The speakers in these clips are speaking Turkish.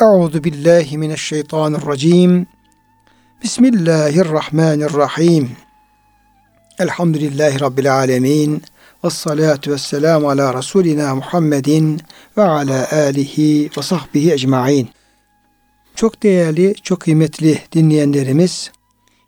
Euzu billahi mineşşeytanirracim. Bismillahirrahmanirrahim. Elhamdülillahi Rabbil alemin. Ve salatu ve selamu ala Resulina Muhammedin ve ala alihi ve sahbihi ecmain. Çok değerli, çok kıymetli dinleyenlerimiz,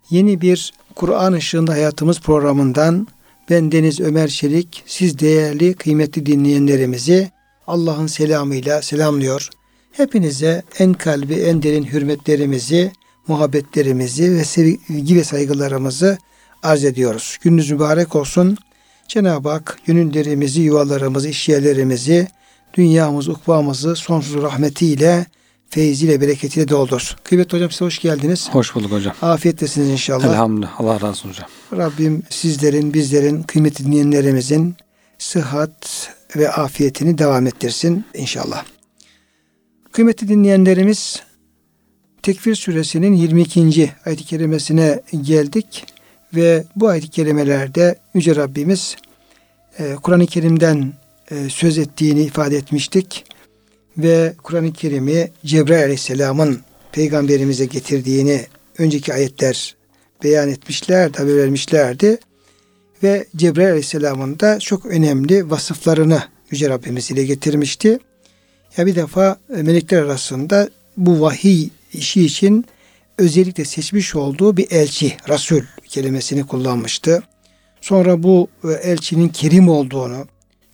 yeni bir Kur'an ışığında hayatımız programından ben Deniz Ömer Çelik, siz değerli, kıymetli dinleyenlerimizi Allah'ın selamıyla selamlıyor. Hepinize en kalbi, en derin hürmetlerimizi, muhabbetlerimizi ve sevgi ve saygılarımızı arz ediyoruz. Gününüz mübarek olsun. Cenab-ı Hak gönüllerimizi, yuvalarımızı, işyerlerimizi, dünyamızı, ukbamızı sonsuz rahmetiyle, feyziyle, bereketiyle doldursun. Kıymetli hocam size hoş geldiniz. Hoş bulduk hocam. Afiyettesiniz inşallah. Elhamdülillah. Allah razı olsun hocam. Rabbim sizlerin, bizlerin, kıymetli dinleyenlerimizin sıhhat ve afiyetini devam ettirsin inşallah. Kıymetli dinleyenlerimiz Tekfir suresinin 22. ayet-i kerimesine geldik ve bu ayet-i kerimelerde Yüce Rabbimiz e, Kur'an-ı Kerim'den e, söz ettiğini ifade etmiştik ve Kur'an-ı Kerim'i Cebrail Aleyhisselam'ın peygamberimize getirdiğini önceki ayetler beyan etmişlerdi, haber vermişlerdi. Ve Cebrail Aleyhisselam'ın da çok önemli vasıflarını Yüce Rabbimiz ile getirmişti. Ya bir defa e, melekler arasında bu vahiy işi için özellikle seçmiş olduğu bir elçi, Resul kelimesini kullanmıştı. Sonra bu e, elçinin kerim olduğunu,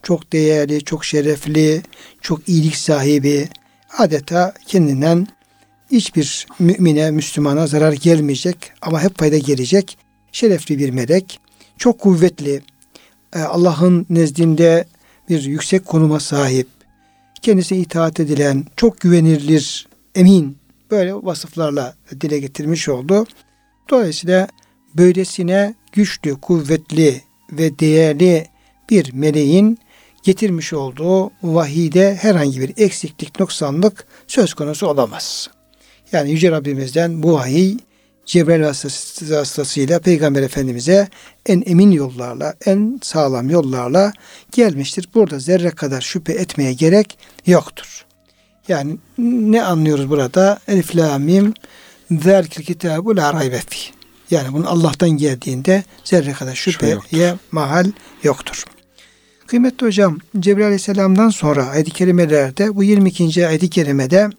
çok değerli, çok şerefli, çok iyilik sahibi, adeta kendinden hiçbir mümine, Müslümana zarar gelmeyecek ama hep fayda gelecek şerefli bir melek. Çok kuvvetli, e, Allah'ın nezdinde bir yüksek konuma sahip, kendisine itaat edilen, çok güvenilir, emin böyle vasıflarla dile getirmiş oldu. Dolayısıyla böylesine güçlü, kuvvetli ve değerli bir meleğin getirmiş olduğu vahide herhangi bir eksiklik, noksanlık söz konusu olamaz. Yani Yüce Rabbimizden bu vahiy Cebrail vasıtasıyla Peygamber Efendimiz'e en emin yollarla, en sağlam yollarla gelmiştir. Burada zerre kadar şüphe etmeye gerek yoktur. Yani ne anlıyoruz burada? Elif la mim zelkil kitabu la raybe. Yani bunun Allah'tan geldiğinde zerre kadar şüpheye yoktur. mahal yoktur. Kıymetli hocam Cebrail Aleyhisselam'dan sonra ayet-i kerimelerde bu 22. ayet-i kerimede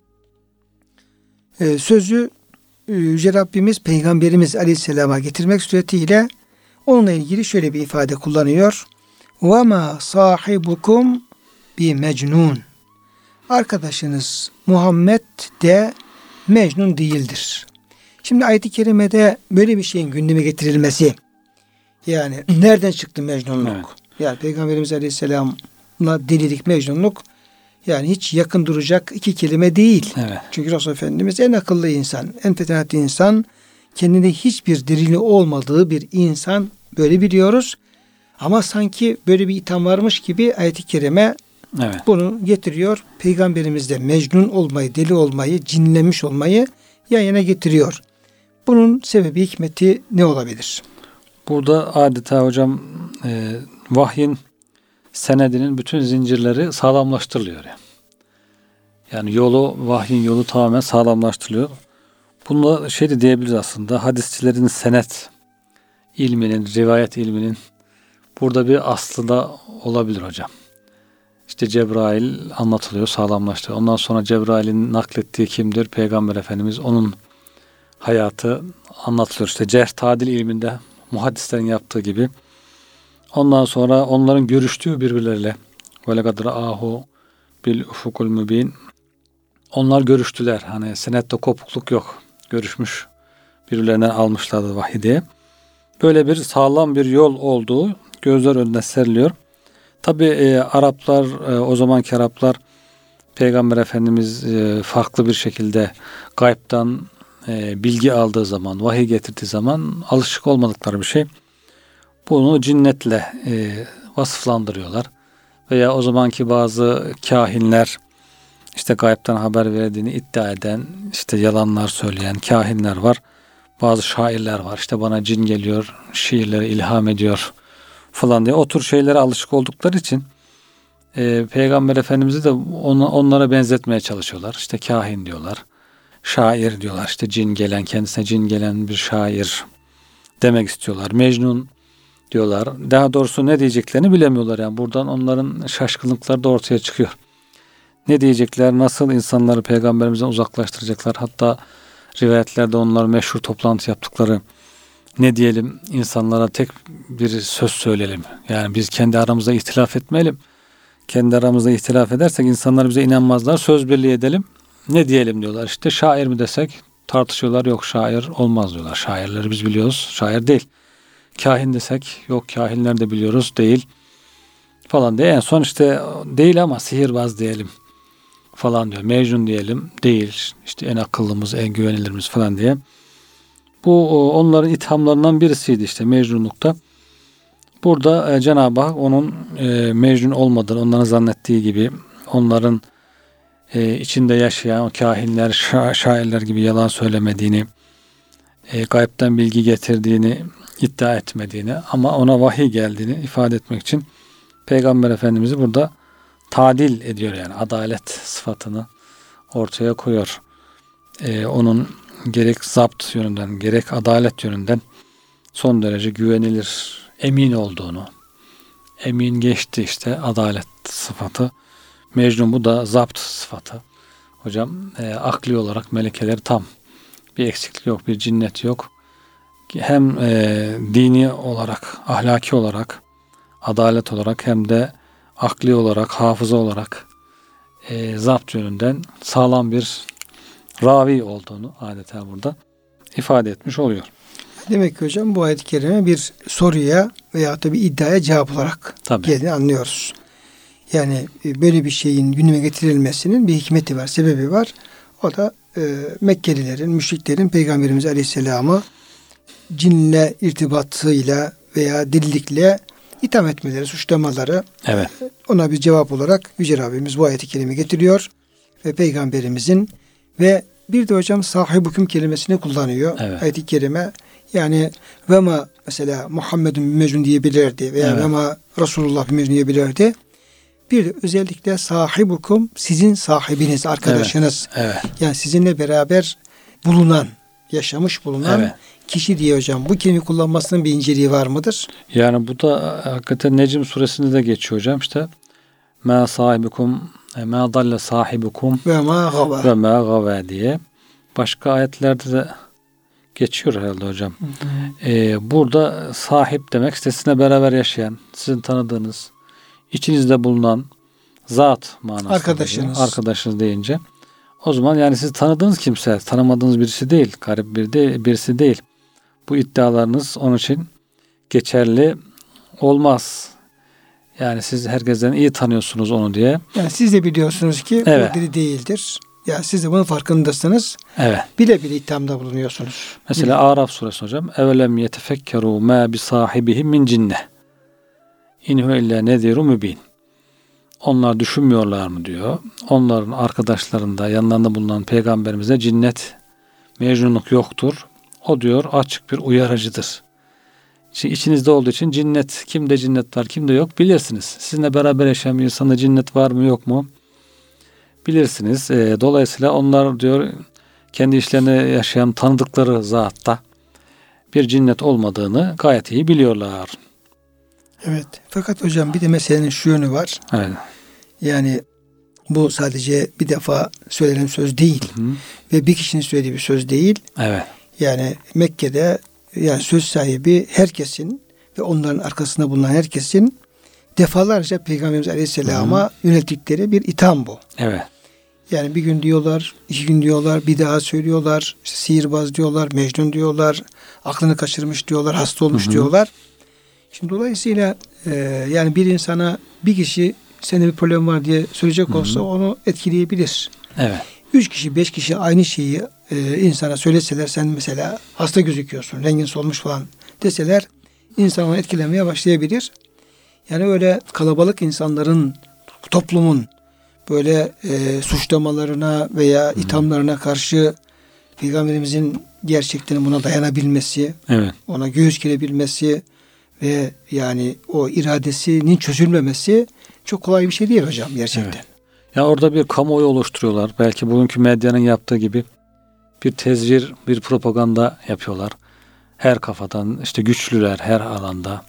e, sözü Yüce Rabbimiz Peygamberimiz Aleyhisselam'a getirmek suretiyle onunla ilgili şöyle bir ifade kullanıyor. وَمَا صَاحِبُكُمْ bi mecnun. Arkadaşınız Muhammed de mecnun değildir. Şimdi ayet-i kerimede böyle bir şeyin gündeme getirilmesi yani nereden çıktı mecnunluk? Evet. Yani Peygamberimiz Aleyhisselam'la delilik, mecnunluk yani hiç yakın duracak iki kelime değil. Evet. Çünkü Resulullah Efendimiz en akıllı insan, en fetanetli insan, kendinde hiçbir delili olmadığı bir insan böyle biliyoruz. Ama sanki böyle bir itham varmış gibi ayet-i kerime evet. bunu getiriyor. Peygamberimiz de mecnun olmayı, deli olmayı, cinlenmiş olmayı yan yana getiriyor. Bunun sebebi hikmeti ne olabilir? Burada adeta hocam e, vahyin senedinin bütün zincirleri sağlamlaştırılıyor. Yani. yani yolu, vahyin yolu tamamen sağlamlaştırılıyor. Bunda şey de diyebiliriz aslında hadisçilerin senet ilminin, rivayet ilminin burada bir aslı da olabilir hocam. İşte Cebrail anlatılıyor, sağlamlaştırıyor. Ondan sonra Cebrail'in naklettiği kimdir? Peygamber Efendimiz. Onun hayatı anlatılıyor. İşte cerh tadil ilminde muhaddislerin yaptığı gibi Ondan sonra onların görüştüğü birbirleriyle ahu bil ufukul mübin onlar görüştüler. Hani senette kopukluk yok. Görüşmüş. Birbirlerine almışlardı vahide. Böyle bir sağlam bir yol olduğu gözler önüne seriliyor. Tabi e, Araplar, e, o zamanki Araplar Peygamber Efendimiz e, farklı bir şekilde gaybtan e, bilgi aldığı zaman, vahiy getirdiği zaman alışık olmadıkları bir şey. Bunu cinnetle e, vasıflandırıyorlar. Veya o zamanki bazı kahinler işte gayipten haber verdiğini iddia eden, işte yalanlar söyleyen kahinler var. Bazı şairler var. İşte bana cin geliyor, şiirleri ilham ediyor falan diye. O tür şeylere alışık oldukları için e, Peygamber Efendimiz'i de ona, onlara benzetmeye çalışıyorlar. İşte kahin diyorlar. Şair diyorlar. İşte cin gelen, kendisine cin gelen bir şair demek istiyorlar. Mecnun diyorlar. Daha doğrusu ne diyeceklerini bilemiyorlar. Yani buradan onların şaşkınlıkları da ortaya çıkıyor. Ne diyecekler, nasıl insanları peygamberimizden uzaklaştıracaklar. Hatta rivayetlerde onlar meşhur toplantı yaptıkları ne diyelim insanlara tek bir söz söyleyelim. Yani biz kendi aramızda ihtilaf etmeyelim. Kendi aramızda ihtilaf edersek insanlar bize inanmazlar. Söz birliği edelim. Ne diyelim diyorlar. İşte şair mi desek tartışıyorlar. Yok şair olmaz diyorlar. Şairleri biz biliyoruz. Şair değil. Kahin desek yok kahinler de biliyoruz. Değil. Falan diye. En son işte değil ama sihirbaz diyelim falan diyor. Mecnun diyelim. Değil. İşte en akıllımız, en güvenilirimiz falan diye. Bu onların ithamlarından birisiydi işte Mecnunlukta. Burada e, Cenab-ı Hak onun e, Mecnun olmadığını, onların zannettiği gibi onların e, içinde yaşayan o kahinler, şa- şairler gibi yalan söylemediğini, e, bilgi getirdiğini iddia etmediğini ama ona vahiy geldiğini ifade etmek için Peygamber Efendimiz'i burada tadil ediyor yani adalet sıfatını ortaya koyuyor. E, onun gerek zapt yönünden gerek adalet yönünden son derece güvenilir, emin olduğunu, emin geçti işte adalet sıfatı. Mecnun bu da zapt sıfatı. Hocam e, akli olarak melekeleri tam. Bir eksiklik yok, bir cinnet yok. Hem e, dini olarak, ahlaki olarak, adalet olarak hem de akli olarak, hafıza olarak e, zapt yönünden sağlam bir ravi olduğunu adeta burada ifade etmiş oluyor. Demek ki hocam bu ayet-i kerime bir soruya veya da bir iddiaya cevap olarak Tabii. geldiğini anlıyoruz. Yani e, böyle bir şeyin gündeme getirilmesinin bir hikmeti var, sebebi var. O da e, Mekkelilerin, müşriklerin Peygamberimiz Aleyhisselam'ı cinle irtibatıyla veya delilikle itham etmeleri, suçlamaları Evet. ona bir cevap olarak Yüce Rabbimiz bu ayeti kerime getiriyor. Ve Peygamberimizin ve bir de hocam sahibüküm kelimesini kullanıyor. Evet. Ayet-i kerime yani ve ma mesela Muhammedun mecnun diyebilirdi veya Evet. ve ma Resulullah mecnun diyebilirdi. Bir de özellikle sahibukum sizin sahibiniz, arkadaşınız. Evet. Yani sizinle beraber bulunan, yaşamış bulunan Evet. Kişi diye hocam. Bu kelime kullanmasının bir inceliği var mıdır? Yani bu da hakikaten Necm suresinde de geçiyor hocam işte. Ma sahibukum e, ma dalle sahibukum Ve ma gava. ve ma gave diye. Başka ayetlerde de geçiyor herhalde hocam. Ee, burada sahip demek işte sizinle beraber yaşayan, sizin tanıdığınız, içinizde bulunan zat manasında. Arkadaşınız. geliyor. Arkadaşınız deyince. O zaman yani siz tanıdığınız kimse, tanımadığınız birisi değil, garip bir de birisi değil. Bu iddialarınız onun için geçerli olmaz. Yani siz herkesten iyi tanıyorsunuz onu diye. Yani siz de biliyorsunuz ki Evet. o biri değildir. Yani siz de bunun farkındasınız. Evet. Bile bile ithamda bulunuyorsunuz. Mesela Araf suresi hocam. Evelem yetefekkeru ma bi sahibihi min cinne. İnhu illa neziru mübin. Onlar düşünmüyorlar mı diyor. Onların arkadaşlarında yanlarında bulunan peygamberimize cinnet mecnunluk yoktur. O diyor açık bir uyarıcıdır. Şimdi içinizde olduğu için cinnet, kimde cinnet var, kimde yok bilirsiniz. Sizinle beraber yaşayan bir insanda cinnet var mı yok mu bilirsiniz. Ee, dolayısıyla onlar diyor kendi işlerinde yaşayan tanıdıkları zatta bir cinnet olmadığını gayet iyi biliyorlar. Evet. Fakat hocam bir de meselenin şu yönü var. Evet. Yani bu sadece bir defa söylenen söz değil. Hı. Ve bir kişinin söylediği bir söz değil. Evet. Yani Mekke'de yani söz sahibi herkesin ve onların arkasında bulunan herkesin defalarca Peygamberimiz Aleyhisselam'a yönelttikleri bir itham bu. Evet. Yani bir gün diyorlar, iki gün diyorlar, bir daha söylüyorlar, işte sihirbaz diyorlar, mecnun diyorlar, aklını kaçırmış diyorlar, hasta olmuş Hı hı. diyorlar. Şimdi dolayısıyla e, yani bir insana bir kişi sende bir problem var diye söyleyecek olsa onu etkileyebilir. Evet. Üç kişi, beş kişi aynı şeyi e, insana söyleseler sen mesela hasta gözüküyorsun, rengin solmuş falan deseler insan onu etkilemeye başlayabilir. Yani öyle kalabalık insanların, toplumun böyle e, suçlamalarına veya ithamlarına karşı Peygamberimizin gerçekten buna dayanabilmesi, Evet. ona göğüs gerebilmesi ve yani o iradesinin çözülmemesi çok kolay bir şey değil hocam gerçekten. Evet. Ya orada bir kamuoyu oluşturuyorlar. Belki bugünkü medyanın yaptığı gibi bir tezvir, bir propaganda yapıyorlar. Her kafadan işte güçlüler her alanda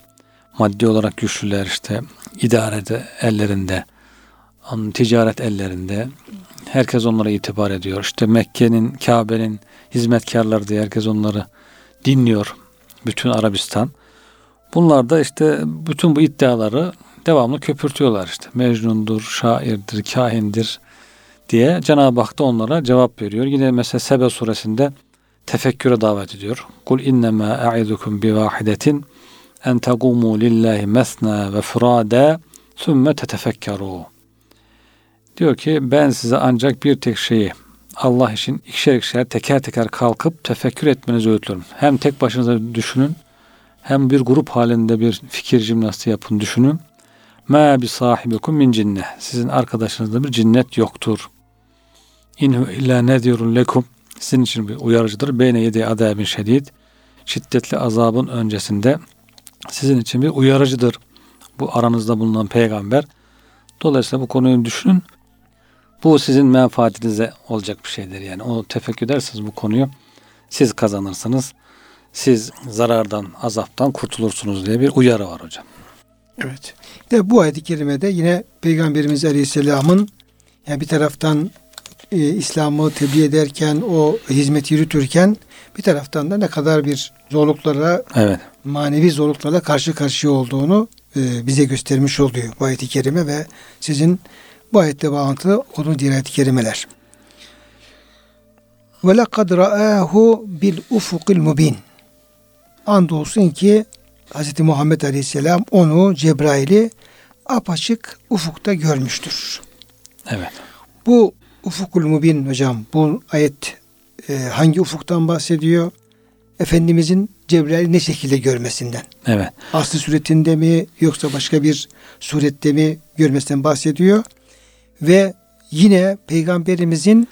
maddi olarak güçlüler işte idarede ellerinde, ticaret ellerinde. Herkes onlara itibar ediyor. İşte Mekke'nin, Kabe'nin hizmetkarları diye herkes onları dinliyor. Bütün Arabistan. Bunlar da işte bütün bu iddiaları devamlı köpürtüyorlar işte. Mecnundur, şairdir, kahindir diye Cenab-ı Hak da onlara cevap veriyor. Yine mesela Sebe suresinde tefekküre davet ediyor. Kul innema a'idukum bi vahidetin en tegumu lillahi mesna ve furada sümme tetefekkeru. Diyor ki ben size ancak bir tek şeyi Allah için ikişer ikişer teker teker kalkıp tefekkür etmenizi öğütüyorum. Hem tek başınıza düşünün hem bir grup halinde bir fikir jimnastiği yapın düşünün. Ma bi sahibikum min cinne. Sizin arkadaşınızda bir cinnet yoktur. İnhu illa nedirun lekum. Sizin için bir uyarıcıdır. Beyne yedi adabin şedid. Şiddetli azabın öncesinde sizin için bir uyarıcıdır. Bu aranızda bulunan peygamber. Dolayısıyla bu konuyu düşünün. Bu sizin menfaatinize olacak bir şeydir. Yani o tefekkür ederseniz bu konuyu siz kazanırsınız. Siz zarardan, azaptan kurtulursunuz diye bir uyarı var hocam. Evet. De bu ayet-i kerimede yine Peygamberimiz Aleyhisselam'ın yani bir taraftan e, İslam'ı tebliğ ederken, o hizmeti yürütürken bir taraftan da ne kadar bir zorluklara, evet. manevi zorluklarla karşı karşıya olduğunu e, bize göstermiş oluyor bu ayet-i kerime ve sizin bu ayette bağlantılı onun diğer ayet-i kerimeler. Ve lekad ra'ahu bil ufukil mubin. Andolsun ki Hz. Muhammed Aleyhisselam onu Cebrail'i apaçık ufukta görmüştür. Evet. Bu ufukul mubin hocam bu ayet e, hangi ufuktan bahsediyor? Efendimizin Cebrail'i ne şekilde görmesinden. Evet. Aslı suretinde mi yoksa başka bir surette mi görmesinden bahsediyor. Ve yine peygamberimizin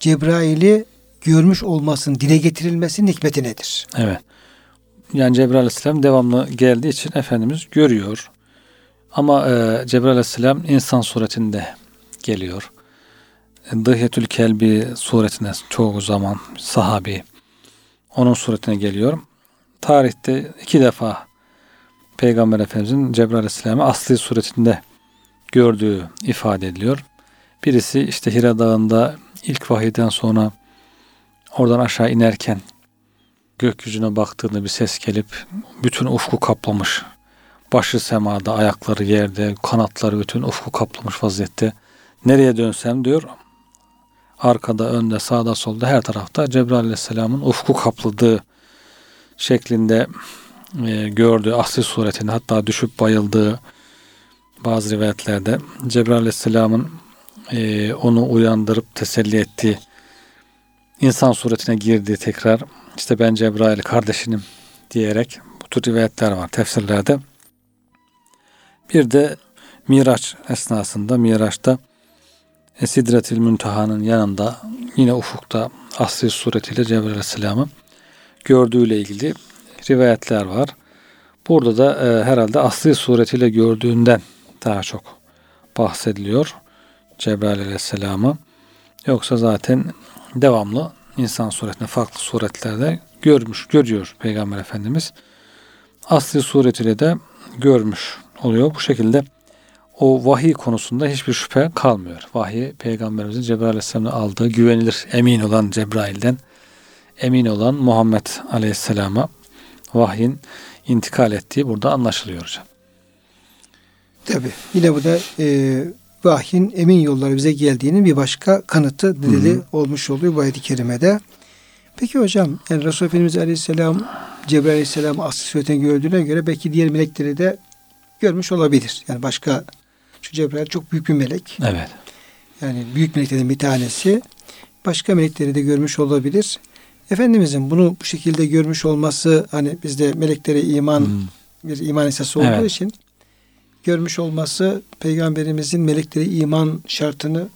Cebrail'i görmüş olmasının dile getirilmesinin hikmeti nedir? Evet. Yani Cebrail Aleyhisselam devamlı geldiği için Efendimiz görüyor. Ama e, Cebrail Aleyhisselam insan suretinde geliyor. Dıhyetül Kelbi suretine çoğu zaman sahabi onun suretine geliyor. Tarihte iki defa Peygamber Efendimizin Cebrail Aleyhisselam'ı asli suretinde gördüğü ifade ediliyor. Birisi işte Hira Dağı'nda ilk vahiyden sonra oradan aşağı inerken gökyüzüne baktığında bir ses gelip bütün ufku kaplamış. Başı semada, ayakları yerde, kanatları bütün ufku kaplamış vaziyette. Nereye dönsem diyor arkada, önde, sağda, solda her tarafta Cebrail Aleyhisselam'ın ufku kapladığı şeklinde e, gördüğü asli suretini hatta düşüp bayıldığı bazı rivayetlerde Cebrail Aleyhisselam'ın e, onu uyandırıp teselli ettiği insan suretine girdiği tekrar işte ben Cebrail kardeşinim diyerek bu tür rivayetler var tefsirlerde. Bir de Miraç esnasında Miraç'ta Sidretil Münteha'nın yanında yine ufukta asri suretiyle Cebrail Aleyhisselam'ı gördüğüyle ilgili rivayetler var. Burada da e, herhalde asli suretiyle gördüğünden daha çok bahsediliyor Cebrail Aleyhisselam'ı. Yoksa zaten devamlı insan suretinde farklı suretlerde görmüş, görüyor Peygamber Efendimiz. Asli suretiyle de görmüş oluyor. Bu şekilde o vahiy konusunda hiçbir şüphe kalmıyor. Vahiy Peygamberimizin Cebrail Aleyhisselam'ın aldığı güvenilir, emin olan Cebrail'den emin olan Muhammed Aleyhisselam'a vahyin intikal ettiği burada anlaşılıyor hocam. Tabi. Yine bu da e, vahyin emin yolları bize geldiğinin bir başka kanıtı, delili olmuş oluyor bu ayet-i kerimede. Peki hocam, yani Resulullah Efendimiz Aleyhisselam, Cebrail Aleyhisselam aslı suretini gördüğüne göre belki diğer melekleri de görmüş olabilir. Yani başka, şu Cebrail çok büyük bir melek. Evet. Yani büyük meleklerden bir tanesi. Başka melekleri de görmüş olabilir. Efendimizin bunu bu şekilde görmüş olması hani bizde meleklere iman hmm. bir iman esası olduğu evet. için görmüş olması peygamberimizin meleklere iman şartını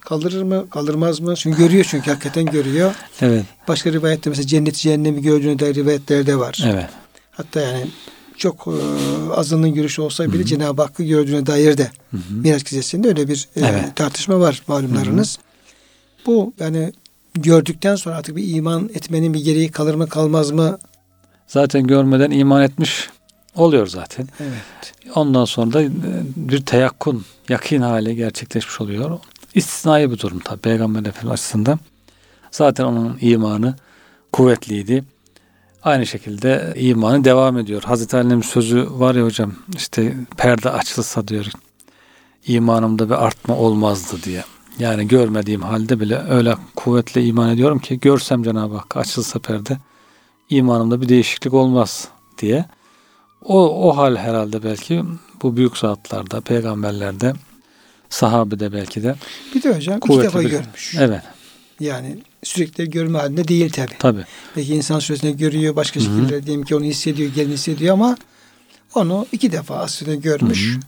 kaldırır mı, kaldırmaz mı? Çünkü görüyor çünkü hakikaten görüyor. Evet. Başka rivayette mesela cennet cehennemi gördüğüne dair rivayetler de var. Evet. Hatta yani çok e, azınlığın görüşü olsa bile. Cenab-ı Hakk'ı gördüğüne dair de. Miraç gecesinde öyle bir e, Evet. tartışma var malumlarınız. Bu yani gördükten sonra artık bir iman etmenin bir gereği kalır mı kalmaz mı? Zaten görmeden iman etmiş oluyor zaten. Evet. Ondan sonra da e, bir teyakkun, yakin hali gerçekleşmiş oluyor. İstisnai bir durum tabi Peygamber Efendimiz açısından. Zaten onun imanı kuvvetliydi. Aynı şekilde imanı devam ediyor. Hazreti Ali'nin sözü var ya hocam işte perde açılsa diyor imanımda bir artma olmazdı diye. Yani görmediğim halde bile öyle kuvvetle iman ediyorum ki görsem Cenab-ı Hak açılsa perde imanımda bir değişiklik olmaz diye. O, o hal herhalde belki bu büyük zatlarda, peygamberlerde, sahabede belki de. Bir de hocam iki defa bir- görmüş. Evet, Yani sürekli görme halinde değil tabi. tabi. Belki insan süresinde görüyor, başka şekilde diyelim ki onu hissediyor, gelin hissediyor ama onu iki defa aslında görmüş. Hı hı.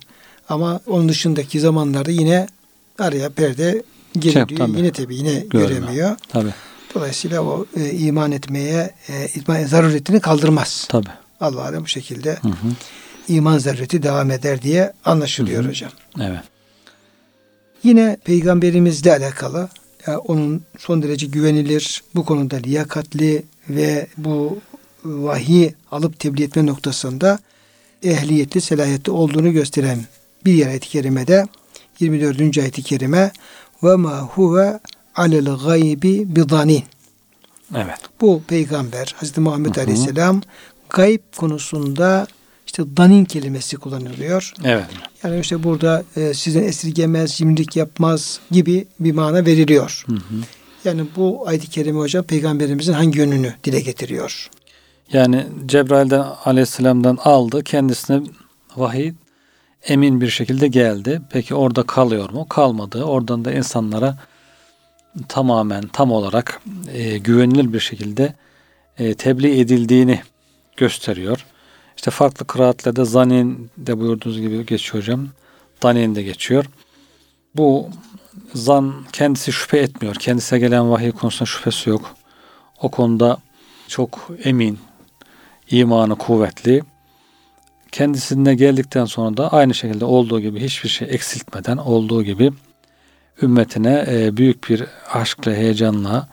Ama onun dışındaki zamanlarda yine araya perde geliyor. Şey, tabii. yine tabi yine Görmüyor. göremiyor. Tabi, Dolayısıyla o e, iman etmeye e, iman zaruretini kaldırmaz. tabi. Allah bu şekilde Hı hı. iman zarureti devam eder diye anlaşılıyor Hı hı. hocam. Evet. Yine peygamberimizle alakalı ya onun son derece güvenilir, bu konuda liyakatli ve bu vahiy alıp tebliğ etme noktasında ehliyetli, selahiyetli olduğunu gösteren bir yer ayet-i kerimede 24. ayet-i kerime ve ma huve alel gaybi bidanin. Evet. Bu peygamber Hazreti Muhammed Hı hı. Aleyhisselam gayb konusunda işte danin kelimesi kullanılıyor. Evet. Yani işte burada e, sizden esirgemez, cimrilik yapmaz gibi bir mana veriliyor. Hı hı. Yani bu ayet-i kerime hocam peygamberimizin hangi yönünü dile getiriyor? Yani Cebrail'den aleyhisselamdan aldı. Kendisine vahiy emin bir şekilde geldi. Peki orada kalıyor mu? Kalmadı. Oradan da insanlara tamamen tam olarak e, güvenilir bir şekilde e, tebliğ edildiğini gösteriyor. İşte farklı kıraatlerde zanin de buyurduğunuz gibi geçiyor hocam. Danin de geçiyor. Bu zan kendisi şüphe etmiyor. Kendisine gelen vahiy konusunda şüphesi yok. O konuda çok emin, imanı kuvvetli. Kendisine geldikten sonra da aynı şekilde olduğu gibi hiçbir şey eksiltmeden olduğu gibi ümmetine e, büyük bir aşkla, heyecanla,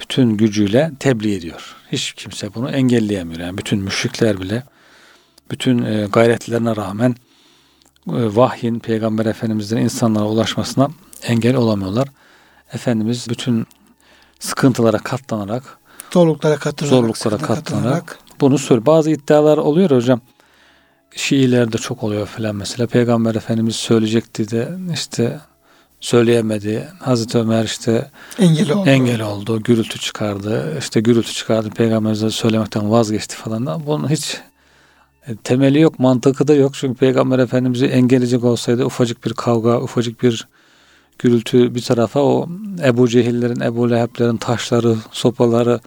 bütün gücüyle tebliğ ediyor. Hiç kimse bunu engelleyemiyor. Yani bütün müşrikler bile bütün e, gayretlerine rağmen e, vahyin Peygamber Efendimiz'den insanlara ulaşmasına engel olamıyorlar. Efendimiz bütün sıkıntılara katlanarak Zorluklara katlanarak. Zorluklara katlanarak. bunu söyle. Bazı iddialar oluyor hocam. Şiilerde çok oluyor falan mesela. Peygamber Efendimiz söyleyecekti de işte söyleyemedi. Hazreti Ömer işte engel oldu. engel oldu. Gürültü çıkardı. İşte gürültü çıkardı. Peygamberimize söylemekten vazgeçti falan. da Bunun hiç e, temeli yok, mantıkı da yok. Çünkü Peygamber Efendimiz'i engelleyecek olsaydı ufacık bir kavga, ufacık bir gürültü bir tarafa o Ebu Cehillerin, Ebu Leheb'lerin taşları, sopaları,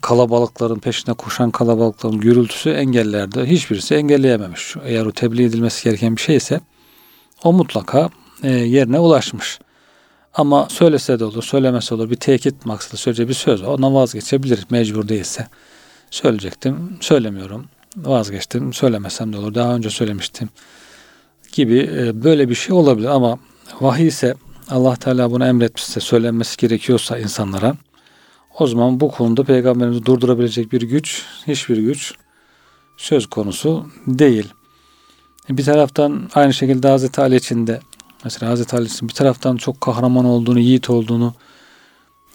kalabalıkların peşine koşan kalabalıkların gürültüsü engellerdi. Hiçbirisi engelleyememiş. Eğer o tebliğ edilmesi gereken bir şeyse o mutlaka e, yerine ulaşmış. Ama söylese de olur, söylemese olur. Bir tekit maksadı söyleyecek bir söz. Ona vazgeçebilir mecbur değilse. Söyleyecektim, söylemiyorum. Vazgeçtim, söylemesem de olur. Daha önce söylemiştim gibi e, böyle bir şey olabilir ama vahiy ise Allah Teala bunu emretmişse söylenmesi gerekiyorsa insanlara o zaman bu konuda peygamberimizi durdurabilecek bir güç, hiçbir güç söz konusu değil. Bir taraftan aynı şekilde Hazreti Ali için de mesela Hazreti Ali için bir taraftan çok kahraman olduğunu, yiğit olduğunu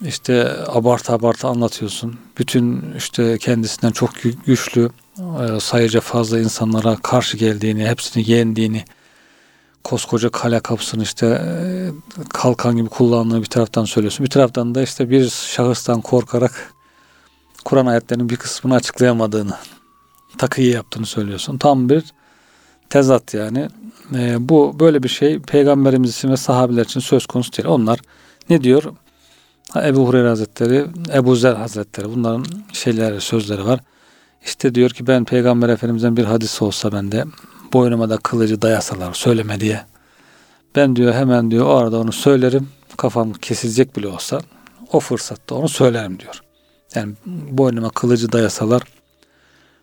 işte abartı abartı anlatıyorsun. Bütün işte kendisinden çok gü- güçlü, e, sayıca fazla insanlara karşı geldiğini, hepsini yendiğini, koskoca kale kapısını işte e, kalkan gibi kullandığını bir taraftan söylüyorsun. Bir taraftan da işte bir şahıstan korkarak Kur'an ayetlerinin bir kısmını açıklayamadığını, takıyı yaptığını söylüyorsun. Tam bir tezat yani. E, bu böyle bir şey peygamberimiz için ve sahabeler için söz konusu değil. Onlar ne diyor? Ebu Hureyre Hazretleri, Ebu Zer Hazretleri bunların şeyleri, sözleri var. İşte diyor ki ben Peygamber Efendimiz'den bir hadis olsa bende boynuma da kılıcı dayasalar söyleme diye. Ben diyor hemen diyor o arada onu söylerim. Kafam kesilecek bile olsa o fırsatta onu söylerim diyor. Yani boynuma kılıcı dayasalar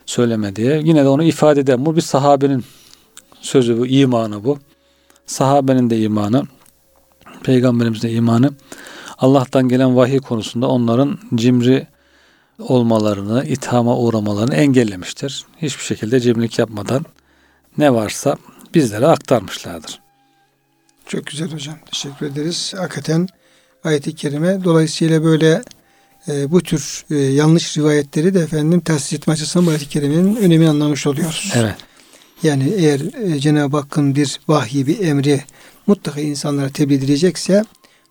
söyleme diye. Yine de onu ifade eden bu bir sahabenin sözü bu, imanı bu. Sahabenin de imanı, peygamberimizin de imanı. Allah'tan gelen vahiy konusunda onların cimri olmalarını, ithama uğramalarını engellemiştir. Hiçbir şekilde cimrilik yapmadan ne varsa bizlere aktarmışlardır. Çok güzel hocam. Teşekkür ederiz. Hakikaten ayet-i kerime dolayısıyla böyle e, bu tür e, yanlış rivayetleri de efendim tahsis etme açısından bu ayet-i kerimenin önemini anlamış oluyoruz. Evet. Yani eğer e, Cenab-ı Hakk'ın bir vahyi, bir emri mutlaka insanlara tebliğ edilecekse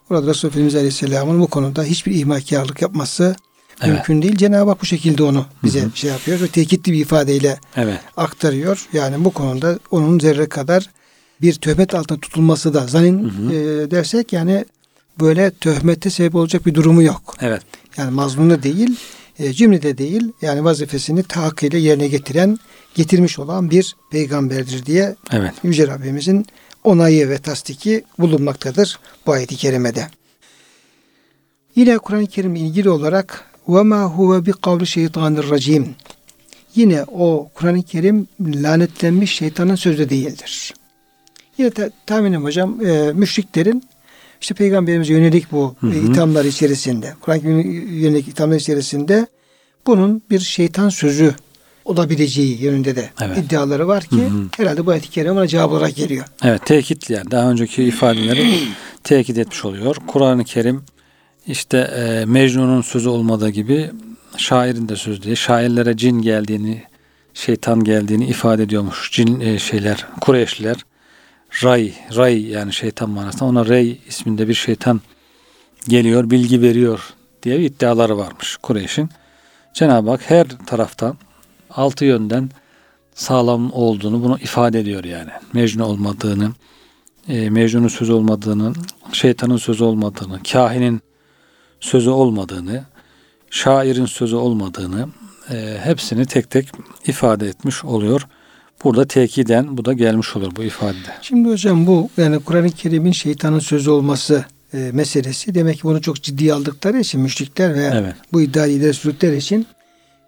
orada Resulullah Efendimiz Aleyhisselam'ın bu konuda hiçbir ihmalkarlık yapması Evet. mümkün değil. Cenab-ı Hak bu şekilde onu bize Hı hı. şey yapıyor ve tekitli bir ifadeyle Evet. aktarıyor. Yani bu konuda onun zerre kadar bir töhmet altında tutulması da zanin Hı hı. e, dersek yani böyle töhmete sebep olacak bir durumu yok. Evet. Yani mazlumda değil, e, cimride değil yani vazifesini tahakkıyla yerine getiren, getirmiş olan bir peygamberdir diye Evet. Yüce Rabbimizin onayı ve tasdiki bulunmaktadır bu ayet-i kerimede. Yine Kur'an-ı Kerim ilgili olarak وَمَا هُوَ بِقَوْلِ شَيْطَانِ الرَّجِيمِ Yine o Kur'an-ı Kerim lanetlenmiş şeytanın sözü değildir. Yine ta- tahminim hocam e, müşriklerin işte peygamberimize yönelik bu Hı hı. e, ithamlar içerisinde, Kur'an-ı Kerim'e yönelik ithamlar içerisinde bunun bir şeytan sözü olabileceği yönünde de Evet. iddiaları var ki Hı hı. herhalde bu ayet-i kerime ona cevap olarak geliyor. Evet tekitli yani daha önceki ifadeleri tekit etmiş oluyor. Kur'an-ı Kerim işte e, Mecnun'un sözü olmadığı gibi şairin de sözü değil. Şairlere cin geldiğini, şeytan geldiğini ifade ediyormuş. Cin e, şeyler, Kureyşliler. Ray, Ray yani şeytan manasında. Ona Rey isminde bir şeytan geliyor, bilgi veriyor diye iddiaları varmış Kureyş'in. Cenab-ı Hak her taraftan altı yönden sağlam olduğunu bunu ifade ediyor yani. Mecnun olmadığını, e, Mecnun'un sözü olmadığını, şeytanın sözü olmadığını, kahinin sözü olmadığını, şairin sözü olmadığını e, hepsini tek tek ifade etmiş oluyor. Burada tekiden bu da gelmiş olur bu ifadede. Şimdi hocam bu yani Kur'an-ı Kerim'in şeytanın sözü olması e, meselesi demek ki bunu çok ciddiye aldıkları için müşrikler ve Evet. bu iddiayı ileri sürdükleri için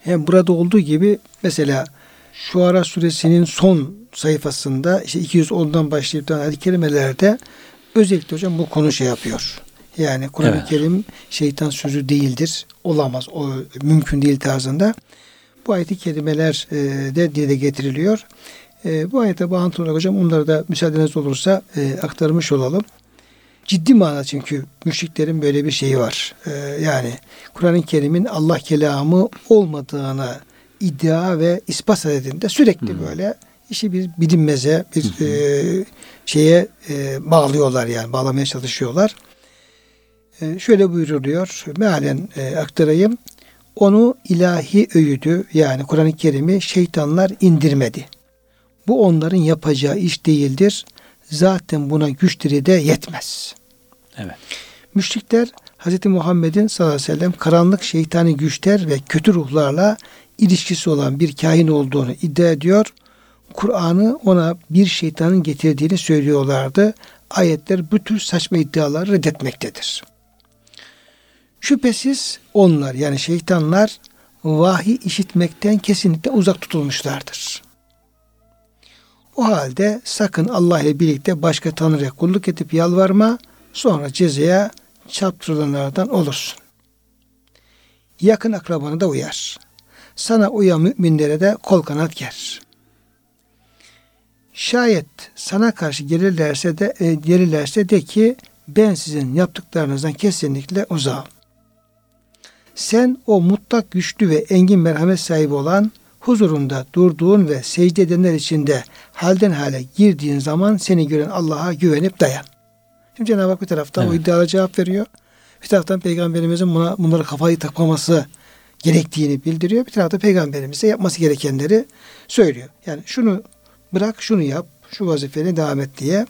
hem burada olduğu gibi mesela Şuara suresinin son sayfasında işte 210'dan başlayıp da kerimelerde özellikle hocam bu konu şey yapıyor. Yani Kur'an-ı Evet. Kerim şeytan sözü değildir. Olamaz. O mümkün değil tarzında. Bu ayet-i kerimeler e, de dile getiriliyor. E, bu ayete bağıntılı olarak hocam onları da müsaadeniz olursa e, aktarmış olalım. Ciddi manada çünkü müşriklerin böyle bir şeyi var. E, yani Kur'an-ı Kerim'in Allah kelamı olmadığını iddia ve ispat edildiğinde sürekli Hı. böyle işi bir bilinmeze bir e, şeye e, bağlıyorlar yani bağlamaya çalışıyorlar. E, şöyle buyuruluyor. Mealen e, aktarayım. Onu ilahi öğüdü yani Kur'an-ı Kerim'i şeytanlar indirmedi. Bu onların yapacağı iş değildir. Zaten buna güçleri de yetmez. Evet. Müşrikler Hz. Muhammed'in sallallahu aleyhi ve sellem karanlık şeytani güçler ve kötü ruhlarla ilişkisi olan bir kahin olduğunu iddia ediyor. Kur'an'ı ona bir şeytanın getirdiğini söylüyorlardı. Ayetler bu tür saçma iddiaları reddetmektedir. Şüphesiz onlar yani şeytanlar vahiy işitmekten kesinlikle uzak tutulmuşlardır. O halde sakın Allah birlikte başka tanrıya kulluk edip yalvarma, sonra cezaya çarptırılanlardan olursun. Yakın akrabanı da uyar. Sana uyan müminlere de kol kanat ger. Şayet sana karşı gelirlerse de e, gelirlerse de ki ben sizin yaptıklarınızdan kesinlikle uzağım. Sen o mutlak güçlü ve engin merhamet sahibi olan huzurunda durduğun ve secde edenler içinde halden hale girdiğin zaman seni gören Allah'a güvenip dayan. Şimdi Cenab-ı Hak bir taraftan o Evet. iddialara cevap veriyor. Bir taraftan Peygamberimizin buna bunları kafayı takmaması gerektiğini bildiriyor. Bir tarafta Peygamberimize yapması gerekenleri söylüyor. Yani şunu bırak, şunu yap, şu vazifene devam et diye.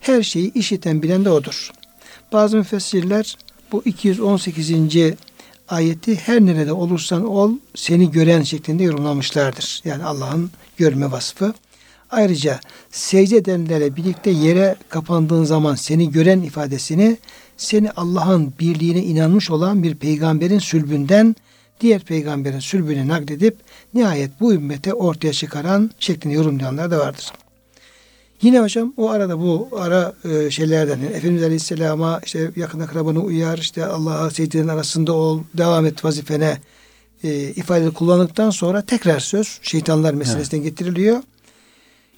Her şeyi işiten bilen de odur. Bazı müfessirler bu 218. ayeti her nerede olursan ol seni gören şeklinde yorumlamışlardır. Yani Allah'ın görme vasfı. Ayrıca secde edenlerle birlikte yere kapandığın zaman seni gören ifadesini seni Allah'ın birliğine inanmış olan bir peygamberin sülbünden diğer peygamberin sülbünü nakledip nihayet bu ümmete ortaya çıkaran şeklinde yorumlayanlar da vardır. Yine hocam o arada bu ara e, şeylerden yani Efendimiz Aleyhisselam'a işte yakın akrabanı uyar, işte Allah'a secdenin arasında ol, devam et vazifene e, ifadeleri kullandıktan sonra tekrar söz şeytanlar meselesinden getiriliyor.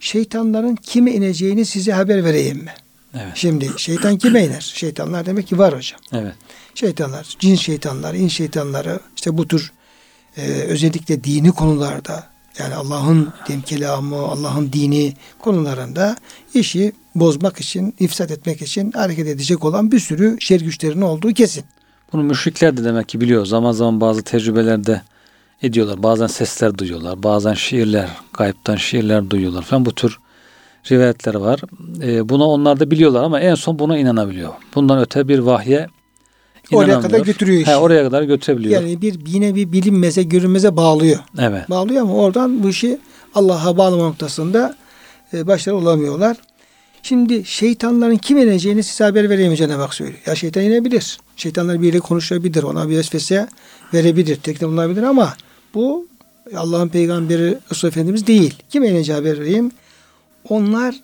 Şeytanların kime ineceğini size haber vereyim mi? Evet. Şimdi şeytan kime iner? Şeytanlar demek ki var hocam. Evet. Şeytanlar, cin şeytanları, in şeytanları işte bu tür e, özellikle dini konularda yani Allah'ın kelamı, Allah'ın dini konularında işi bozmak için, ifsat etmek için hareket edecek olan bir sürü şer güçlerinin olduğu kesin. Bunu müşrikler de demek ki biliyor. Zaman zaman bazı tecrübelerde ediyorlar. Bazen sesler duyuyorlar. Bazen şiirler, gayipten şiirler duyuyorlar falan. Bu tür rivayetler var. E, bunu onlar da biliyorlar ama en son buna inanabiliyor. Bundan öte bir vahye Oraya kadar götürüyor işi. He, oraya kadar götürebiliyor. Yani bir yine bir bilinmeze, görünmeze bağlıyor. evet. Bağlıyor ama oradan bu işi Allah'a bağlama noktasında e, başarılı olamıyorlar. Şimdi şeytanların kim ineceğini size haber vereyim Cenab-ı Hak söylüyor. Ya şeytan inebilir. Şeytanlar biriyle konuşabilir. Ona bir vesvese verebilir. Teklif bulunabilir ama bu Allah'ın peygamberi Resul Efendimiz değil. Kim ineceği haber vereyim. Onlar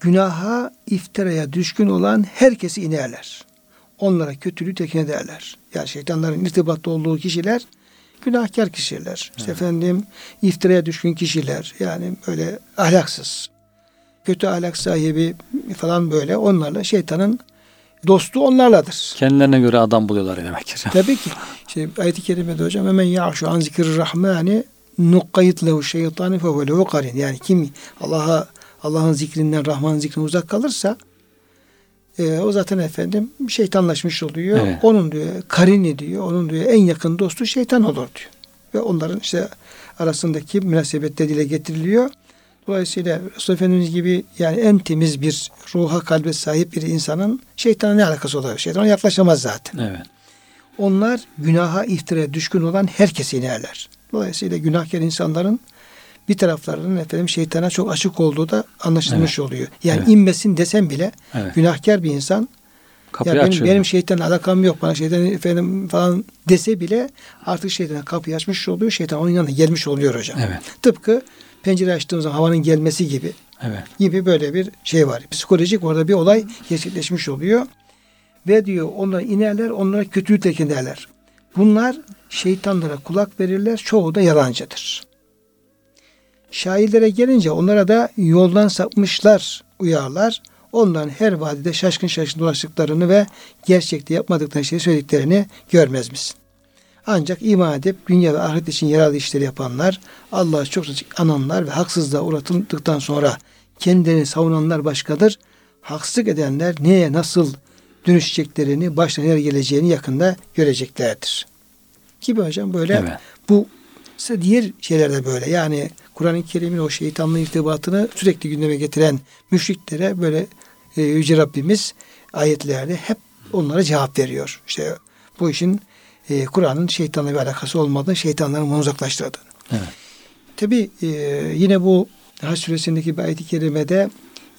günaha, iftiraya düşkün olan herkesi inerler. Onlara kötülüğü tekin ederler. Yani şeytanların irtibatta olduğu kişiler günahkar kişiler. İşte efendim iftiraya düşkün kişiler. Yani böyle ahlaksız. Kötü ahlak sahibi falan böyle. Onlarla şeytanın dostu onlarladır. Kendilerine göre adam buluyorlar demek ki. Tabii ki. İşte ayet-i kerimede hocam hemen ya'şu an zikir rahmani nukkayit lehu şeytani fe lehu karin. Yani kim Allah'a Allah'ın zikrinden, Rahman'ın zikrinden uzak kalırsa e, o zaten efendim şeytanlaşmış oluyor. Evet. Onun diyor karini diyor. Onun diyor en yakın dostu şeytan olur diyor. Ve onların işte arasındaki münasebette dile getiriliyor. Dolayısıyla Resul Efendimiz gibi yani en temiz bir ruha kalbe sahip bir insanın şeytana ne alakası olabilir? Şeytana yaklaşamaz zaten. Evet. Onlar günaha iftira düşkün olan herkesi inerler. Dolayısıyla günahkar insanların bir taraflarının efendim şeytana çok açık olduğu da anlaşılmış oluyor. Yani Evet. inmesin desem bile Evet. günahkar bir insan Kapıyı ya benim, açıyor. benim şeytanla alakam yok bana şeytan efendim falan dese bile artık şeytana kapıyı açmış oluyor. Şeytan onun yanına gelmiş oluyor hocam. Evet. Tıpkı pencere açtığımız zaman havanın gelmesi gibi Evet. gibi böyle bir şey var. Psikolojik orada bir olay gerçekleşmiş oluyor. Ve diyor onlar inerler onlara kötülük tekin derler. Bunlar şeytanlara kulak verirler. Çoğu da yalancıdır. Şairlere gelince onlara da yoldan sapmışlar uyarlar. Onların her vadide şaşkın şaşkın dolaştıklarını ve gerçekte yapmadıkları şeyi söylediklerini görmez misin? Ancak iman edip dünya ve ahiret için yararlı işleri yapanlar, Allah'ı çok çok ananlar ve haksızlığa uğratıldıktan sonra kendilerini savunanlar başkadır. Haksızlık edenler neye nasıl dönüşeceklerini, başına neler geleceğini yakında göreceklerdir. Gibi hocam böyle Evet. bu diğer şeylerde böyle. Yani Kur'an-ı Kerim'in o şeytanla irtibatını sürekli gündeme getiren müşriklere böyle e, Yüce Rabbimiz ayetlerde hep onlara cevap veriyor. İşte bu işin e, Kur'an'ın şeytanla bir alakası olmadığını, şeytanların bunu uzaklaştırdığını. Evet. Tabi e, yine bu Haç suresindeki bir ayet-i kerimede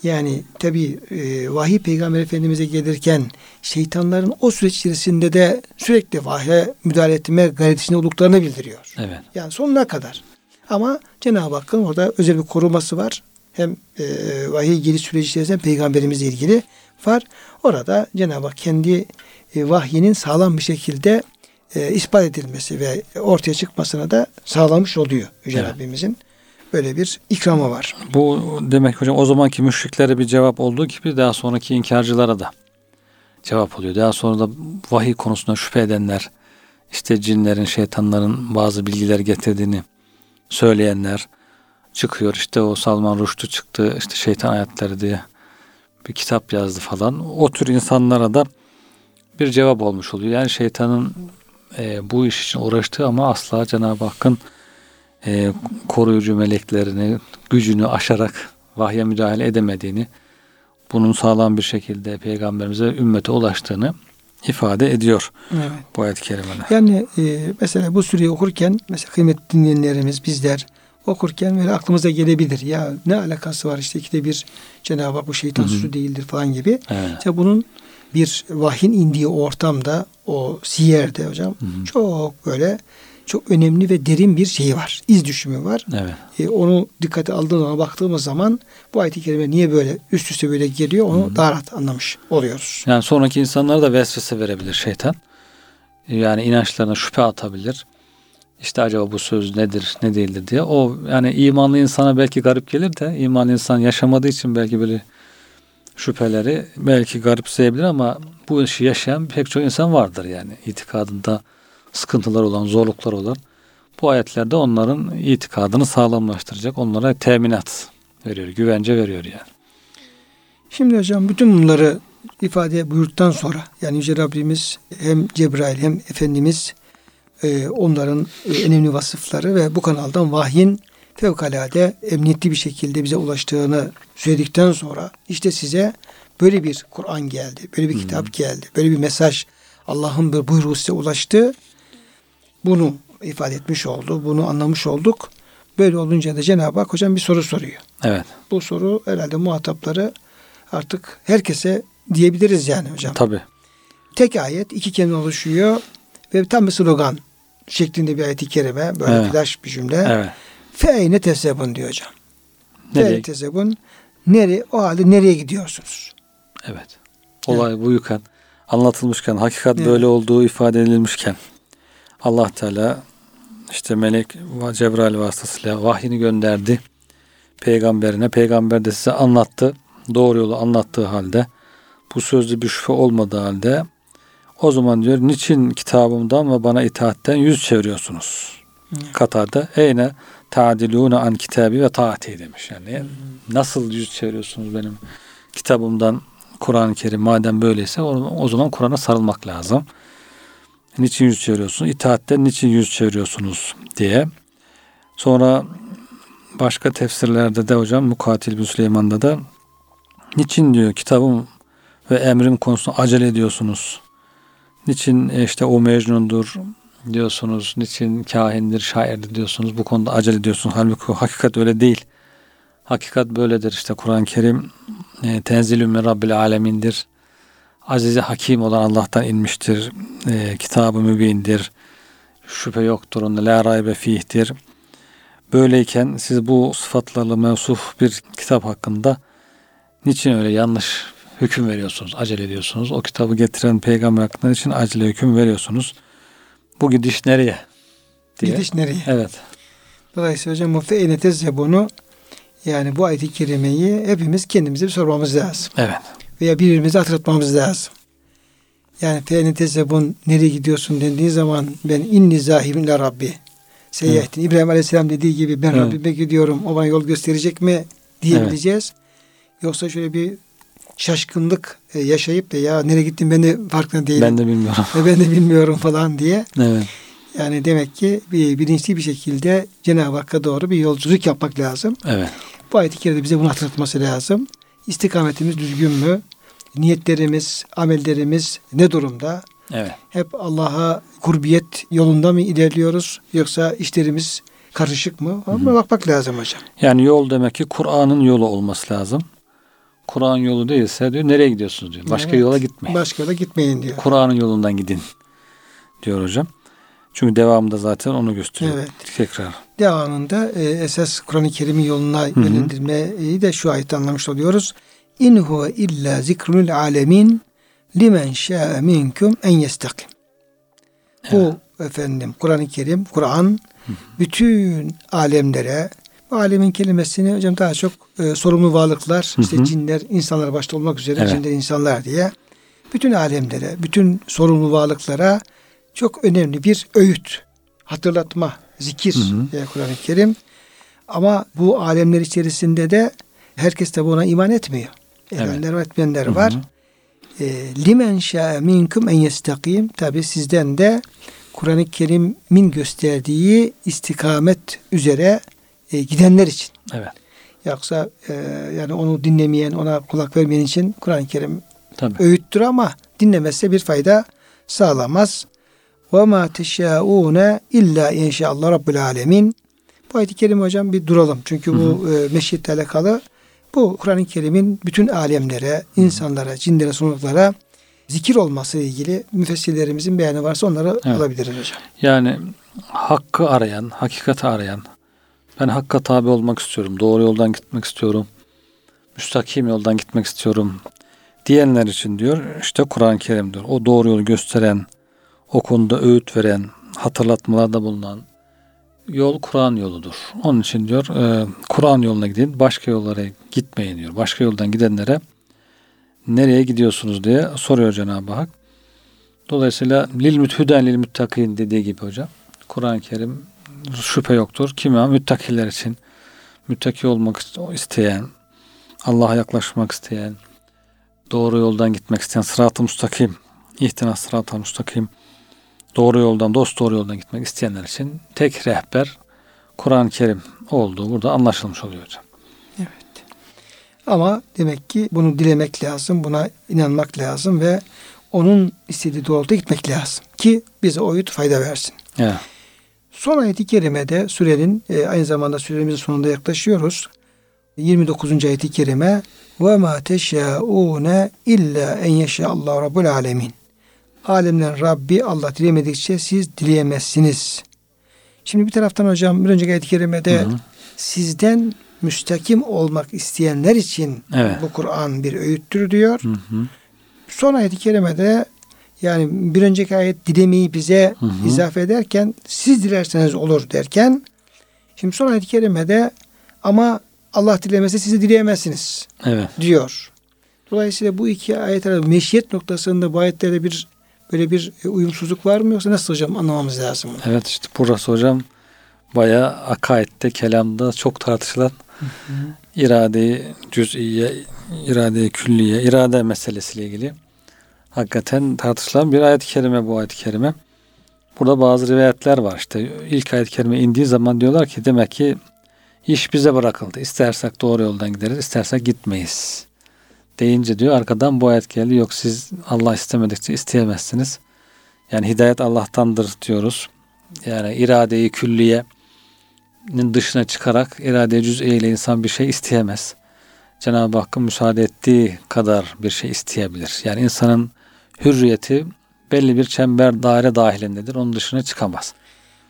yani tabi e, vahiy peygamber efendimize gelirken şeytanların o süreç içerisinde de sürekli vahye müdahale etme gayretinde olduklarını bildiriyor. Evet. Yani sonuna kadar. Ama Cenab-ı Hakk'ın orada özel bir koruması var. Hem e, vahiy geliş süreci içerisinde peygamberimizle ilgili var. Orada Cenab-ı Hak kendi e, vahyinin sağlam bir şekilde e, ispat edilmesi ve ortaya çıkmasına da sağlamış oluyor Yüce Evet. Rabbimizin. Böyle bir ikramı var. Bu demek hocam o zamanki müşriklere bir cevap olduğu gibi daha sonraki inkarcılara da cevap oluyor. Daha sonra da vahiy konusunda şüphe edenler, işte cinlerin, şeytanların bazı bilgiler getirdiğini söyleyenler çıkıyor. İşte o Salman Rushdie çıktı, işte şeytan hayatları diye bir kitap yazdı falan. O tür insanlara da bir cevap olmuş oluyor. Yani şeytanın e, bu iş için uğraştığı ama asla Cenab-ı Hakk'ın e, koruyucu meleklerini, gücünü aşarak vahye müdahale edemediğini, bunun sağlam bir şekilde peygamberimize, ümmete ulaştığını ifade ediyor Evet. bu ayet-i kerimede. Yani e, mesela bu süreyi okurken mesela kıymetli dinleyenlerimiz bizler okurken böyle aklımıza gelebilir. Ya ne alakası var işte ikide bir Cenab-ı Hak bu şeytan Hı hı. suçu değildir falan gibi. Evet. İşte bunun bir vahyin indiği ortamda o siyerde hocam çok böyle çok önemli ve derin bir şeyi var. İz düşümü var. Evet. E, onu dikkate aldığımız zaman baktığımız zaman bu ayet-i kerime niye böyle üst üste böyle geliyor onu daha rahat anlamış oluyoruz. Yani sonraki insanlara da vesvese verebilir şeytan. Yani inançlarına şüphe atabilir. İşte acaba bu söz nedir, ne değildir diye. O yani imanlı insana belki garip gelir de imanlı insan yaşamadığı için belki böyle şüpheleri belki garipseyebilir ama bu işi yaşayan pek çok insan vardır yani. itikadında sıkıntılar olan, zorluklar olan. Bu ayetlerde onların itikadını sağlamlaştıracak. Onlara teminat veriyor, güvence veriyor yani. Şimdi hocam bütün bunları ifade buyurduktan sonra yani Yüce Rabbimiz hem Cebrail hem Efendimiz e, onların e, önemli vasıfları ve bu kanaldan vahyin fevkalade emniyetli bir şekilde bize ulaştığını söyledikten sonra işte size böyle bir Kur'an geldi, böyle bir kitap geldi, böyle bir mesaj Allah'ın bir buyruğu size ulaştı. Bunu ifade etmiş oldu, bunu anlamış olduk. Böyle olunca da Cenab-ı Hak hocam bir soru soruyor. Evet. Bu soru herhalde muhatapları artık herkese diyebiliriz yani hocam. Tabii. Tek ayet iki kelime oluşuyor ve tam bir slogan şeklinde bir ayet-i kerime böyle Evet. flash bir cümle. Evet. Feyne tesebun diyor hocam. Nereye? Tesebun nereye o halde nereye gidiyorsunuz? Evet. Olay buyken anlatılmışken, hakikat Evet. böyle olduğu ifade edilmişken Allah Teala işte melek Cebrail vasıtasıyla vahyini gönderdi peygamberine. Peygamber de size anlattı. Doğru yolu anlattığı halde bu sözde bir şüphe olmadığı halde o zaman diyor niçin kitabımdan ve bana itaatten yüz çeviriyorsunuz? Katarda eyne ta'dilûne an kitabi ve taati demiş. Yani nasıl yüz çeviriyorsunuz benim kitabımdan Kur'an-ı Kerim madem böyleyse o zaman Kur'an'a sarılmak lazım. Niçin yüz çeviriyorsunuz? İtaatten niçin yüz çeviriyorsunuz diye. Sonra başka tefsirlerde de hocam Mukatil bin Süleyman'da da niçin diyor kitabım ve emrim konusunda acele ediyorsunuz? Niçin e, işte o mecnundur diyorsunuz? Niçin kahindir, şairdir diyorsunuz? Bu konuda acele ediyorsunuz. Halbuki hakikat öyle değil. Hakikat böyledir. İşte Kur'an-ı Kerim e, tenzilü min rabbil alemindir. Azize hakim olan Allah'tan inmiştir. E, kitabı mübindir. Şüphe yoktur onda. La raybe fihtir. Böyleyken siz bu sıfatlarla mevsuf bir kitap hakkında niçin öyle yanlış hüküm veriyorsunuz, acele ediyorsunuz? O kitabı getiren peygamber hakkında için acele hüküm veriyorsunuz? Bu gidiş nereye? Diye. Gidiş nereye? Evet. Dolayısıyla hocam bu feyne tesebunu yani bu ayet-i kerimeyi hepimiz kendimize bir sormamız lazım. Evet. Veya birbirimize hatırlatmamız lazım. Yani feyne tesebun nereye gidiyorsun dendiği zaman ben inni zahibin la Rabbi. Seyyahtin. İbrahim Aleyhisselam dediği gibi ben Evet. Rabbime gidiyorum. O bana yol gösterecek mi diyebileceğiz. Yoksa şöyle bir şaşkınlık e, yaşayıp da ya nereye gittim ben de farkında değilim. Ben de bilmiyorum. Ve ben de bilmiyorum falan diye. Evet. Yani demek ki bir bilinçli bir şekilde Cenab-ı Hakk'a doğru bir yolculuk yapmak lazım. Evet. Bu ayet-i kerime bize bunu hatırlatması lazım. İstikametimiz düzgün mü? Niyetlerimiz, amellerimiz ne durumda? Evet. Hep Allah'a kurbiyet yolunda mı ilerliyoruz? Yoksa işlerimiz karışık mı? Ama bakmak lazım hocam. Yani yol demek ki Kur'an'ın yolu olması lazım. Kur'an yolu değilse diyor nereye gidiyorsunuz diyor. Başka Evet. yola gitmeyin. Başka da gitmeyin diyor. Kur'an'ın yolundan gidin diyor hocam. Çünkü devamında zaten onu gösteriyor. Evet. Tekrar. Devamında e, esas Kur'an-ı Kerim'in yoluna yönlendirmeyi de şu ayette anlamış oluyoruz. İn huve illa zikrul alemin limen şa'e minkum en yestakim. Bu efendim Kur'an-ı Kerim, Kur'an bütün alemlere bu alemin kelimesini hocam daha çok e, sorumlu varlıklar, işte hı. cinler, insanlar başta olmak üzere Evet. cinler, insanlar diye bütün alemlere, bütün sorumlu varlıklara çok önemli bir öğüt, hatırlatma, zikir Kur'an-ı Kerim. Ama bu alemler içerisinde de herkes de buna iman etmiyor. Edenler ve etmeyenler var. E, limen şa'e minkum en yestakim. Tabi sizden de Kur'an-ı Kerim'in gösterdiği istikamet üzere e, gidenler için. Evet. Yoksa e, yani onu dinlemeyen, ona kulak vermeyen için Kur'an-ı Kerim Tabii. öğüttür ama dinlemezse bir fayda sağlamaz. Ve ma teşâûne illa inşallah rabbül alemin. Bu ayet-i kerime hocam bir duralım. Çünkü bu e, meşiyetle alakalı bu Kur'an-ı Kerim'in bütün alemlere, insanlara, cinlere, sonluklara zikir olması ile ilgili müfessirlerimizin beyanı varsa onları Evet. alabiliriz hocam. Yani hakkı arayan, hakikati arayan, ben hakka tabi olmak istiyorum, doğru yoldan gitmek istiyorum, müstakim yoldan gitmek istiyorum diyenler için diyor işte Kur'an-ı Kerim diyor. O doğru yolu gösteren, o konuda öğüt veren, hatırlatmalarda bulunan yol Kur'an yoludur. Onun için diyor e, Kur'an yoluna gidin, başka yollara gitmeyin diyor. Başka yoldan gidenlere nereye gidiyorsunuz diye soruyor Cenab-ı Hak. Dolayısıyla lil müthüden lil müttakin dediği gibi hocam. Kur'an-ı Kerim şüphe yoktur. Kime? Müttakiler için. Müttaki olmak isteyen, Allah'a yaklaşmak isteyen, doğru yoldan gitmek isteyen, sırat-ı müstakim, ihtina sırat-ı müstakim, doğru yoldan, dost doğru yoldan gitmek isteyenler için tek rehber Kur'an-ı Kerim olduğu burada anlaşılmış oluyor hocam. Ama demek ki bunu dilemek lazım, buna inanmak lazım ve onun istediği doğrultuda gitmek lazım ki bize oyut fayda versin. Evet. Son ayeti kerimede sürenin e, aynı zamanda süremizin sonunda yaklaşıyoruz. 29. ayeti kerime ve ma teşaune illa en yeşa Allah rabbul alemin. Alemlerin Rabbi Allah dilemedikçe siz dileyemezsiniz. Şimdi bir taraftan hocam bir önceki ayet-i kerimede Hı hı. sizden müstakim olmak isteyenler için Evet. bu Kur'an bir öğüttür diyor. Hı hı. Son ayet-i kerimede yani bir önceki ayet dilemeyi bize Hı hı. izafe ederken siz dilerseniz olur derken şimdi son ayet-i kerimede ama Allah dilemese sizi dileyemezsiniz Evet. diyor. Dolayısıyla bu iki ayet arasında meşiyet noktasında bu ayetlerde bir böyle bir e, uyumsuzluk var mı yoksa nasıl hocam anlamamız lazım bunu? Evet işte burası hocam bayağı akaidde, kelamda çok tartışılan iradeyi cüz'iye, iradeyi külliye, irade meselesiyle ilgili hakikaten tartışılan bir ayet-i kerime bu ayet-i kerime. Burada bazı rivayetler var işte ilk ayet-i kerime indiği zaman diyorlar ki demek ki iş bize bırakıldı. İstersek doğru yoldan gideriz, istersek gitmeyiz. Deyince diyor arkadan bu ayet geldi. Yok siz Allah istemedikçe isteyemezsiniz. Yani hidayet Allah'tandır diyoruz. Yani iradeyi külliyenin dışına çıkarak irade cüz'i ile insan bir şey isteyemez. Cenab-ı Hakk'ın müsaade ettiği kadar bir şey isteyebilir. Yani insanın hürriyeti belli bir çember daire dahilindedir. Onun dışına çıkamaz.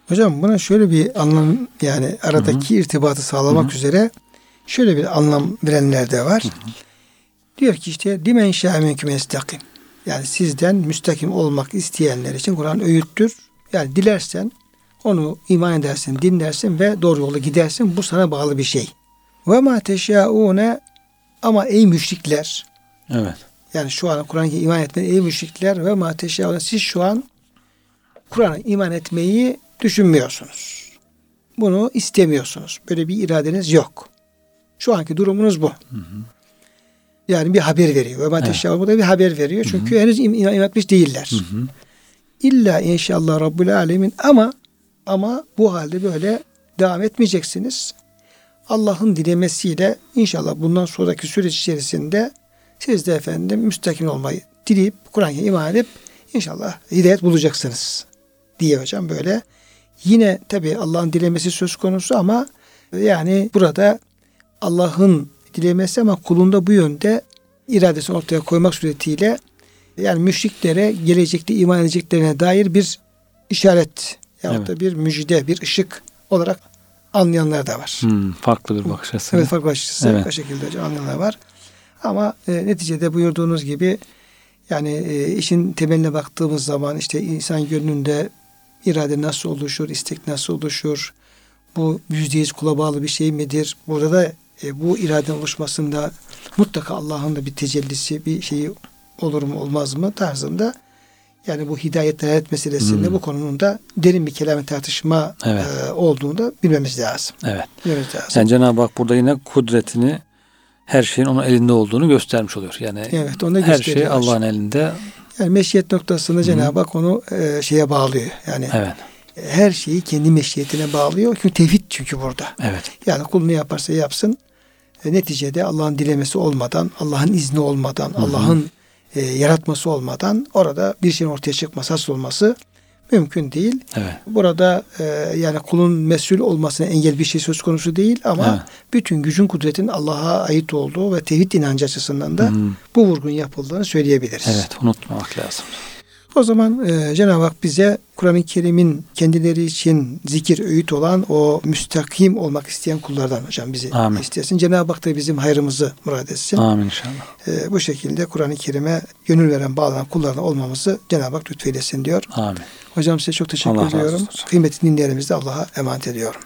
Hocam buna şöyle bir anlam yani aradaki irtibatı sağlamak üzere şöyle bir anlam verenler de var. Diyor ki işte dimen şâminküm estakim. Yani sizden müstakim olmak isteyenler için Kur'an öğüttür. Yani dilersen onu iman edersin, dinlersin ve doğru yolda gidersin. Bu sana bağlı bir şey. Ve ma teşâûne ama ey müşrikler Evet. yani şu an Kur'an'a iman etmeyen ey müşrikler ve ma teşâûne siz şu an Kur'an'a iman etmeyi düşünmüyorsunuz. Bunu istemiyorsunuz. Böyle bir iradeniz yok. Şu anki durumunuz bu. Yani bir haber veriyor. Ve ma Evet. teşâûne bu da bir haber veriyor. Çünkü henüz im- iman etmiş değiller. Hı hı. İlla inşallah Rabbul Alemin ama ama bu halde böyle devam etmeyeceksiniz. Allah'ın dilemesiyle inşallah bundan sonraki süreç içerisinde siz de efendim müstakim olmayı dileyip Kur'an'a iman edip inşallah hidayet bulacaksınız diye hocam böyle. Yine tabi Allah'ın dilemesi söz konusu ama yani burada Allah'ın dilemesi ama kulunda bu yönde iradesini ortaya koymak suretiyle yani müşriklere gelecekte iman edeceklerine dair bir işaret yahut da bir müjde, bir ışık olarak anlayanlar da var. Hmm, farklı bir bakış açısı. Evet farklı açısı Evet. o şekilde anlayanlar var. Ama e, neticede buyurduğunuz gibi yani e, işin temeline baktığımız zaman işte insan gönlünde irade nasıl oluşur, istek nasıl oluşur, bu yüzde yüz kula bağlı bir şey midir? Burada da e, bu iradenin oluşmasında mutlaka Allah'ın da bir tecellisi, bir şeyi olur mu olmaz mı tarzında yani bu hidayet delalet meselesinde Hmm. bu konunun da derin bir kelam tartışma Evet. e, olduğunu da bilmemiz lazım. Evet. Bilmemiz lazım. Yani Cenab-ı Hak burada yine kudretini her şeyin onun elinde olduğunu göstermiş oluyor. Yani Evet, onu her şey. Allah'ın elinde. Yani meşiyet noktasında Cenab-ı Hak onu e, şeye bağlıyor. Yani Evet. her şeyi kendi meşiyetine bağlıyor. Çünkü tevhid çünkü burada. Evet. Yani kul ne yaparsa yapsın e, neticede Allah'ın dilemesi olmadan, Allah'ın izni olmadan, Allah'ın e, yaratması olmadan orada bir şeyin ortaya çıkması, hasıl olması mümkün değil. Evet. Burada e, yani kulun mesul olmasına engel bir şey söz konusu değil ama Evet. bütün gücün kudretin Allah'a ait olduğu ve tevhid inancı açısından da Hmm. bu vurgun yapıldığını söyleyebiliriz. Evet unutmamak lazım. O zaman e, Cenab-ı Hak bize Kur'an-ı Kerim'in kendileri için zikir, öğüt olan o müstakim olmak isteyen kullardan hocam bizi Amin. istesin. Cenab-ı Hak da bizim hayrımızı murad etsin. Amin inşallah. E, bu şekilde Kur'an-ı Kerim'e gönül veren, bağlanan kullardan olmamızı Cenab-ı Hak lütfeylesin diyor. Amin. Hocam size çok teşekkür Allah ediyorum. Kıymetli dinleyenlerimizi Allah'a emanet ediyorum.